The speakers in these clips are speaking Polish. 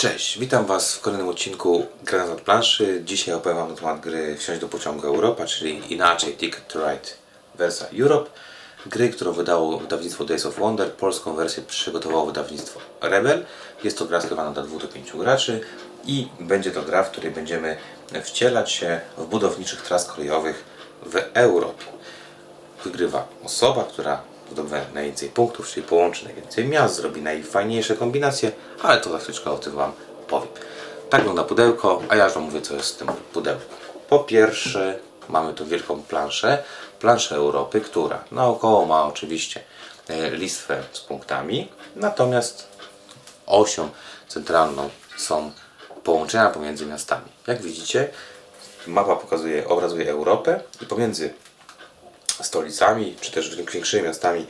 Cześć, witam Was w kolejnym odcinku Granat od planszy. Dzisiaj opowiem Wam na temat gry Wsiąść do pociągu Europa, czyli inaczej Ticket to Ride Versa Europe. Gry, którą wydało wydawnictwo Days of Wonder. Polską wersję przygotowało wydawnictwo Rebel. Jest to gra skierowana do 2 do 5 graczy i będzie to gra, w której będziemy wcielać się w budowniczych tras kolejowych w Europie. Wygrywa osoba, która zdobędzie najwięcej punktów, czyli połączy najwięcej miast, zrobi najfajniejsze kombinacje, ale to za chwileczkę o tym Wam powiem. Tak wygląda pudełko, a ja już Wam mówię, co jest w tym pudełku. Po pierwsze, mamy tu wielką planszę, planszę Europy, która naokoło ma oczywiście e, listwę z punktami, natomiast osią centralną są połączenia pomiędzy miastami. Jak widzicie, mapa pokazuje, obrazuje Europę i pomiędzy stolicami, czy też większymi miastami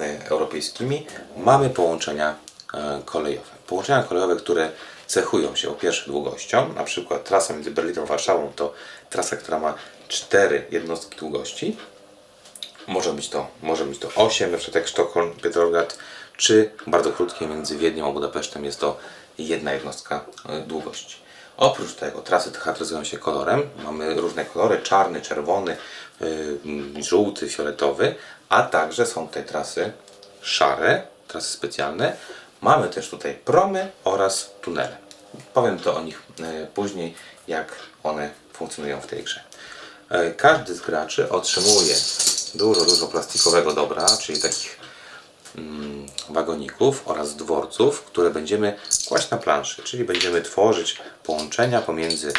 e, europejskimi, mamy połączenia e, kolejowe. Połączenia kolejowe, które cechują się po pierwsze długością, na przykład trasa między Berlinem a Warszawą to trasa, która ma 4 jednostki długości. Może być to, może być to 8, na przykład jak Sztokholm, Pietrograd, czy bardzo krótkie między Wiednią a Budapesztem jest to jedna jednostka e, długości. Oprócz tego trasy te charakteryzują się kolorem. Mamy różne kolory, czarny, czerwony, yy, żółty, fioletowy, a także są tutaj trasy szare, trasy specjalne. Mamy też tutaj promy oraz tunele. Powiem to o nich yy, później, jak one funkcjonują w tej grze. Yy, każdy z graczy otrzymuje dużo, dużo plastikowego dobra, czyli takich Mm, wagoników oraz dworców, które będziemy kłaść na planszy, czyli będziemy tworzyć połączenia pomiędzy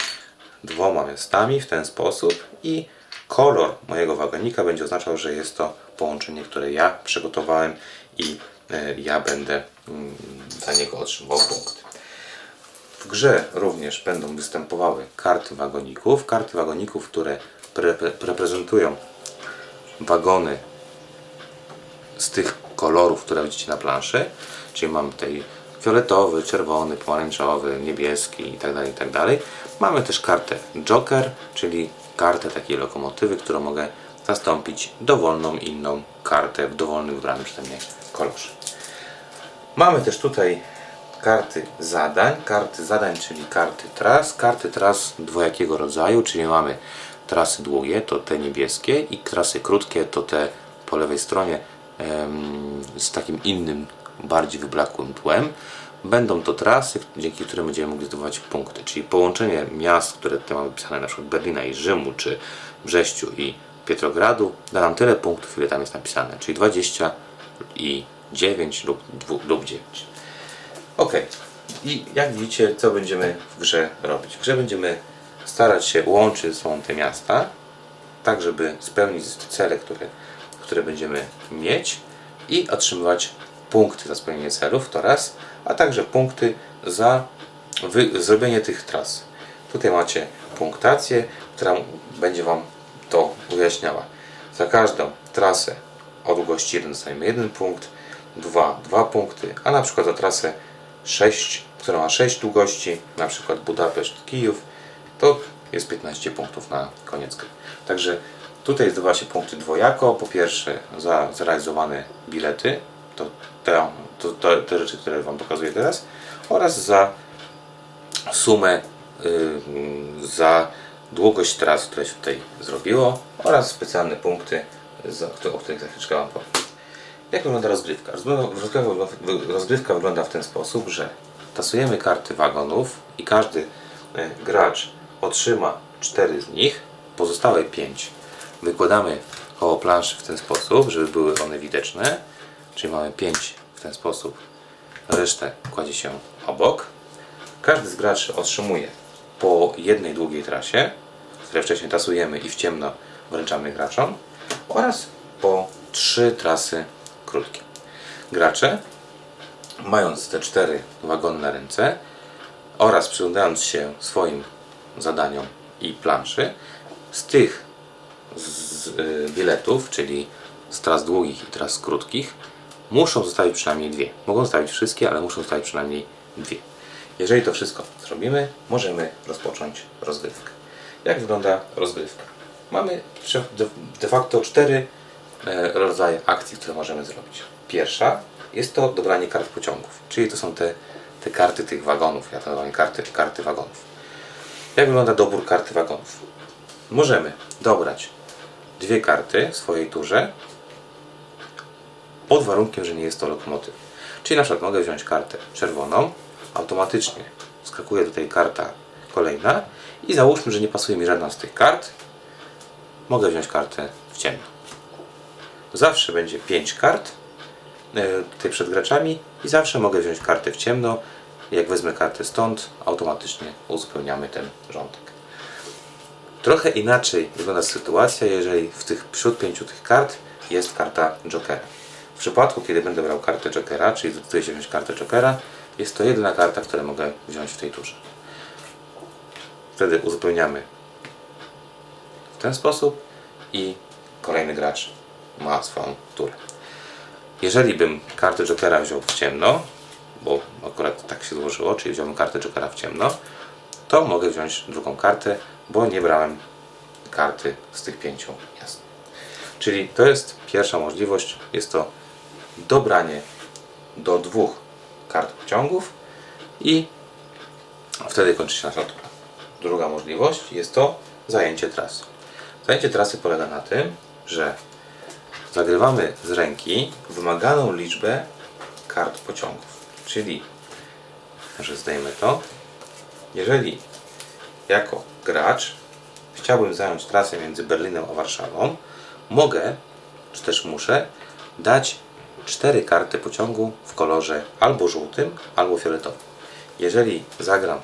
dwoma miastami w ten sposób i kolor mojego wagonika będzie oznaczał, że jest to połączenie, które ja przygotowałem i e, ja będę mm, za niego otrzymał punkt. W grze również będą występowały karty wagoników, karty wagoników, które reprezentują wagony z tych kolorów, które widzicie na planszy. Czyli mamy tutaj fioletowy, czerwony, pomarańczowy, niebieski itd. Tak itd. Tak mamy też kartę Joker, czyli kartę takiej lokomotywy, którą mogę zastąpić dowolną inną kartę w dowolnym wybranym przeze mnie kolorze. Mamy też tutaj karty zadań. Karty zadań, czyli karty tras. Karty tras dwojakiego rodzaju, czyli mamy trasy długie, to te niebieskie i trasy krótkie, to te po lewej stronie z takim innym, bardziej wyblakłym tłem. Będą to trasy, dzięki którym będziemy mogli zdobywać punkty, czyli połączenie miast, które tutaj mamy pisane, na przykład Berlina i Rzymu, czy Brześciu i Pietrogradu, da nam tyle punktów, ile tam jest napisane, czyli 20 i 9 lub, 2, lub 9. Ok, i jak widzicie, co będziemy w grze robić? W grze będziemy starać się łączyć są te miasta, tak żeby spełnić cele, które które będziemy mieć i otrzymywać punkty za spełnienie celów, to raz, a także punkty za zrobienie tych tras. Tutaj macie punktację, która będzie Wam to wyjaśniała. Za każdą trasę o długości 1 dostajemy 1 punkt, 2 2 punkty, a na przykład za trasę 6, która ma 6 długości, na przykład Budapeszt, Kijów, to jest 15 punktów na koniec. Także Tutaj zdobywa się punkty dwojako. Po pierwsze za zrealizowane bilety, to te, to, to, te rzeczy, które Wam pokazuję teraz, oraz za sumę y, za długość tras, które się tutaj zrobiło oraz specjalne punkty, za, o których za chwileczkę Wam powiem. Jak wygląda rozgrywka? Rozgrywka, wygląda w ten sposób, że tasujemy karty wagonów i każdy y, gracz otrzyma 4 z nich, pozostałe 5 wykładamy koło planszy w ten sposób, żeby były one widoczne. Czyli mamy 5 w ten sposób. Resztę kładzie się obok. Każdy z graczy otrzymuje po jednej długiej trasie, które wcześniej tasujemy i w ciemno wręczamy graczom oraz po trzy trasy krótkie. Gracze, mając te cztery wagony na ręce oraz przyglądając się swoim zadaniom i planszy, z tych z y, biletów, czyli z tras długich i tras krótkich, muszą zostawić przynajmniej dwie. Mogą zostawić wszystkie, ale muszą zostawić przynajmniej dwie. Jeżeli to wszystko zrobimy, możemy rozpocząć rozgrywkę. Jak wygląda rozgrywka? Mamy de facto cztery e, rodzaje akcji, które możemy zrobić. Pierwsza jest to dobranie kart pociągów, czyli to są te te karty tych wagonów. Ja to nazywam karty, karty wagonów. Jak wygląda dobór karty wagonów? Możemy dobrać dwie karty w swojej turze pod warunkiem, że nie jest to lokomotyw. Czyli na przykład mogę wziąć kartę czerwoną, automatycznie skakuje tutaj karta kolejna i załóżmy, że nie pasuje mi żadna z tych kart, mogę wziąć kartę w ciemno. Zawsze będzie 5 kart e, tutaj przed graczami i zawsze mogę wziąć kartę w ciemno. Jak wezmę kartę stąd, automatycznie uzupełniamy ten rządek. Trochę inaczej wygląda sytuacja, jeżeli w tych, wśród pięciu tych kart jest karta Jokera. W przypadku, kiedy będę brał kartę Jokera, czyli zdecyduję się wziąć kartę Jokera, jest to jedyna karta, którą mogę wziąć w tej turze. Wtedy uzupełniamy w ten sposób i kolejny gracz ma swoją turę. Jeżeli bym kartę Jokera wziął w ciemno, bo akurat tak się złożyło, czyli wziąłem kartę Jokera w ciemno, to mogę wziąć drugą kartę, bo nie brałem karty z tych pięciu jasno. Czyli to jest pierwsza możliwość, jest to dobranie do dwóch kart pociągów i wtedy kończy się nasza tura. Druga możliwość jest to zajęcie trasy. Zajęcie trasy polega na tym, że zagrywamy z ręki wymaganą liczbę kart pociągów. Czyli, że zdejmę to, jeżeli jako gracz chciałbym zająć trasę między Berlinem a Warszawą, mogę, czy też muszę, dać cztery karty pociągu w kolorze albo żółtym, albo fioletowym. Jeżeli zagram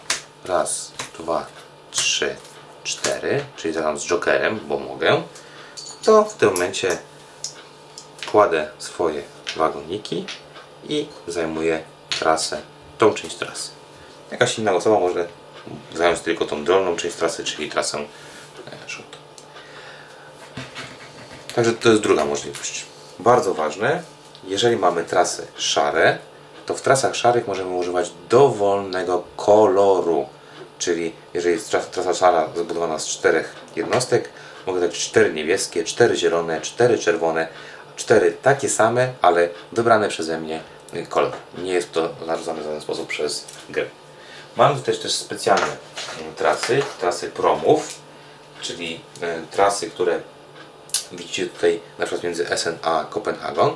raz, dwa, trzy, cztery, czyli zagram z jokerem, bo mogę, to w tym momencie kładę swoje wagoniki i zajmuję trasę, tą część trasy. Jakaś inna osoba może zająć tylko tą dolną część trasy, czyli trasę e, żółtą. Także to jest druga możliwość. Bardzo ważne, jeżeli mamy trasy szare, to w trasach szarych możemy używać dowolnego koloru. Czyli jeżeli jest trasa szara zbudowana z czterech jednostek, mogę dać cztery niebieskie, cztery zielone, cztery czerwone, cztery takie same, ale wybrane przeze mnie kolor. Nie jest to narzucane w żaden sposób przez grę. Mam tutaj też specjalne mm, trasy, trasy promów, czyli e, trasy, które widzicie tutaj na przykład między Essen a Kopenhagen. E,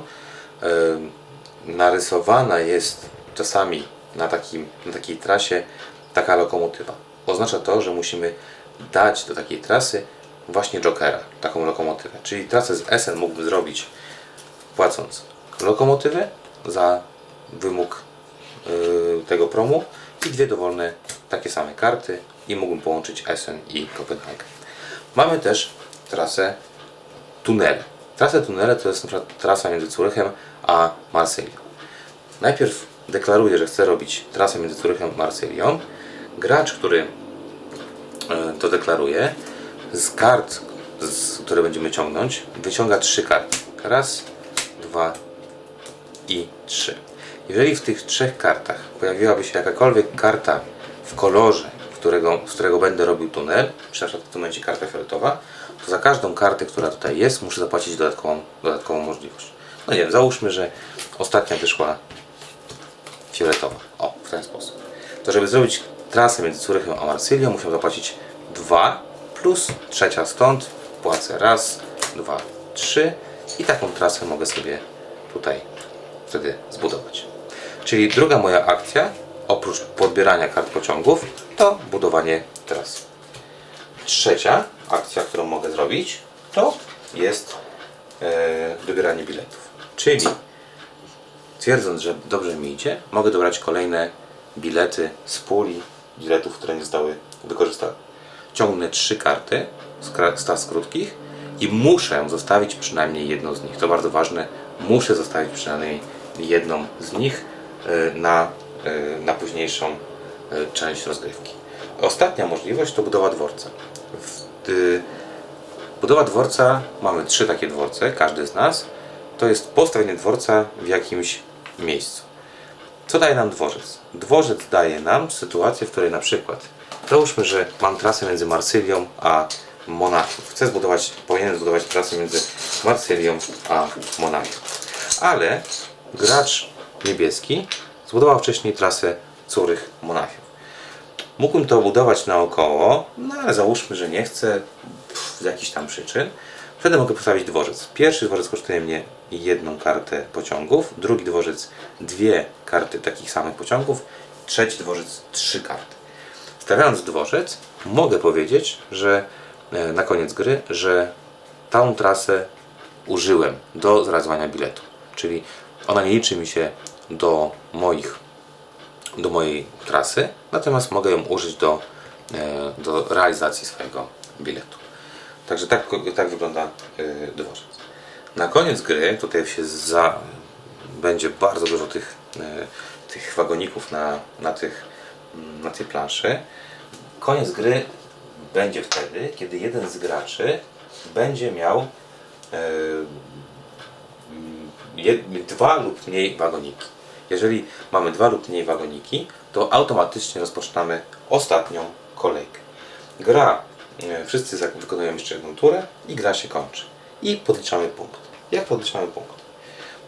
narysowana jest czasami na, takim, na takiej trasie taka lokomotywa. Oznacza to, że musimy dać do takiej trasy właśnie Jokera, taką lokomotywę. Czyli trasę z Essen mógłby zrobić płacąc lokomotywę za wymóg yy, tego promu i dwie dowolne takie same karty i mógłbym połączyć Essen i Kopenhagen. Mamy też trasę tunele. Trasę tunele to jest trasa między Zurychem a Marsylią. Najpierw deklaruję, że chcę robić trasę między Zurychem a Marsylią. Gracz, który e, to deklaruje, z kart, z, które będziemy ciągnąć, wyciąga trzy karty. Raz, dwa i trzy. Jeżeli w tych trzech kartach pojawiłaby się jakakolwiek karta w kolorze, którego, z którego będę robił tunel, czy na przykład w tym momencie karta fioletowa, to za każdą kartę, która tutaj jest, muszę zapłacić dodatkową, dodatkową możliwość. No nie wiem, załóżmy, że ostatnia wyszła fioletowa. O, w ten sposób. To żeby zrobić trasę między Zurychem a Marsylią, musiał zapłacić 2 plus trzecia stąd. Płacę raz, dwa, trzy i taką trasę mogę sobie tutaj wtedy zbudować. Czyli druga moja akcja, oprócz podbierania kart pociągów, to budowanie tras. Trzecia akcja, którą mogę zrobić, to jest e, wybieranie biletów. Czyli twierdząc, że dobrze mi idzie, mogę dobrać kolejne bilety z puli biletów, które nie zostały wykorzystane. Ciągnę trzy karty z tras krótkich i muszę zostawić przynajmniej jedną z nich. To bardzo ważne. Muszę zostawić przynajmniej jedną z nich na, e, na późniejszą e, część rozgrywki. Ostatnia możliwość to budowa dworca. Budowa dworca, mamy trzy takie dworce, każdy z nas. To jest postawienie dworca w jakimś miejscu. Co daje nam dworzec? Dworzec daje nam sytuację, w której na przykład załóżmy, że mam trasę między Marsylią a Monachium. Chcę zbudować, powinienem zbudować trasę między Marsylią a Monachium. Ale gracz niebieski zbudował wcześniej trasę Curych Monachium. Mógłbym to budować naokoło, no ale załóżmy, że nie chcę z jakichś tam przyczyn. Wtedy mogę postawić dworzec. Pierwszy dworzec kosztuje mnie jedną kartę pociągów, drugi dworzec dwie karty takich samych pociągów, trzeci dworzec trzy karty. Stawiając dworzec, mogę powiedzieć, że e, na koniec gry, że tą trasę użyłem do zrealizowania biletu. Czyli ona nie liczy mi się do moich do mojej trasy, natomiast mogę ją użyć do, e, do realizacji swojego biletu. Także tak, tak wygląda e, dworzec. Na koniec gry, tutaj się za, będzie bardzo dużo tych, e, tych wagoników na, na, tych, na tej planszy. Koniec gry będzie wtedy, kiedy jeden z graczy będzie miał dwa lub mniej wagoniki. Jeżeli mamy dwa lub mniej wagoniki, to automatycznie rozpoczynamy ostatnią kolejkę. Gra, e, wszyscy wykonują jeszcze jedną turę i gra się kończy. I podliczamy punkt. Jak podliczamy punkt?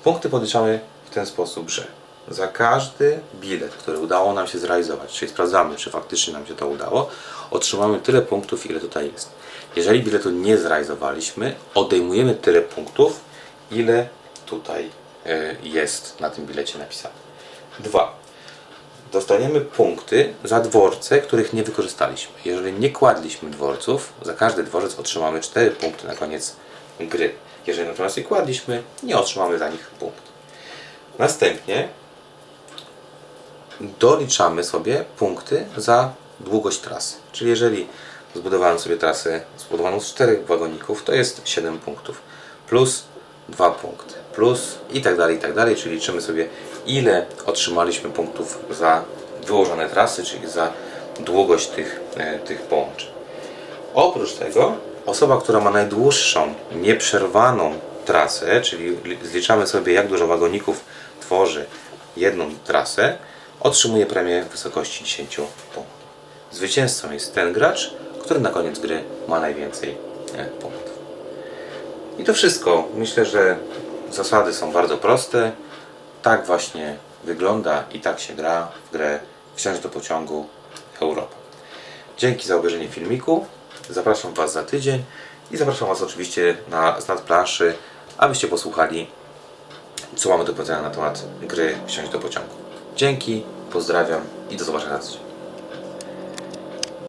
Punkty podliczamy w ten sposób, że za każdy bilet, który udało nam się zrealizować, czyli sprawdzamy, czy faktycznie nam się to udało, otrzymamy tyle punktów, ile tutaj jest. Jeżeli biletu nie zrealizowaliśmy, odejmujemy tyle punktów, ile tutaj jest na tym bilecie napisane. Dwa. Dostaniemy punkty za dworce, których nie wykorzystaliśmy. Jeżeli nie kładliśmy dworców, za każdy dworzec otrzymamy 4 punkty na koniec gry. Jeżeli natomiast je kładliśmy, nie otrzymamy za nich punkt. Następnie doliczamy sobie punkty za długość trasy. Czyli jeżeli zbudowałem sobie trasę zbudowaną z 4 wagoników, to jest 7 punktów. Plus 2 punkty. Plus i tak dalej, i tak dalej. Czyli liczymy sobie ile otrzymaliśmy punktów za wyłożone trasy, czyli za długość tych, e, tych połączeń. Oprócz tego osoba, która ma najdłuższą, nieprzerwaną trasę, czyli li- zliczamy sobie jak dużo wagoników tworzy jedną trasę, otrzymuje premię w wysokości 10 punktów. Zwycięzcą jest ten gracz, który na koniec gry ma najwięcej e, punktów. I to wszystko. Myślę, że zasady są bardzo proste. Tak właśnie wygląda i tak się gra w grę Wsiąść do pociągu Europa. Dzięki za obejrzenie filmiku. Zapraszam Was za tydzień i zapraszam Was oczywiście na z nadplanszy, abyście posłuchali, co mamy do powiedzenia na temat gry Wsiąść do pociągu. Dzięki, pozdrawiam i do zobaczenia za tydzień.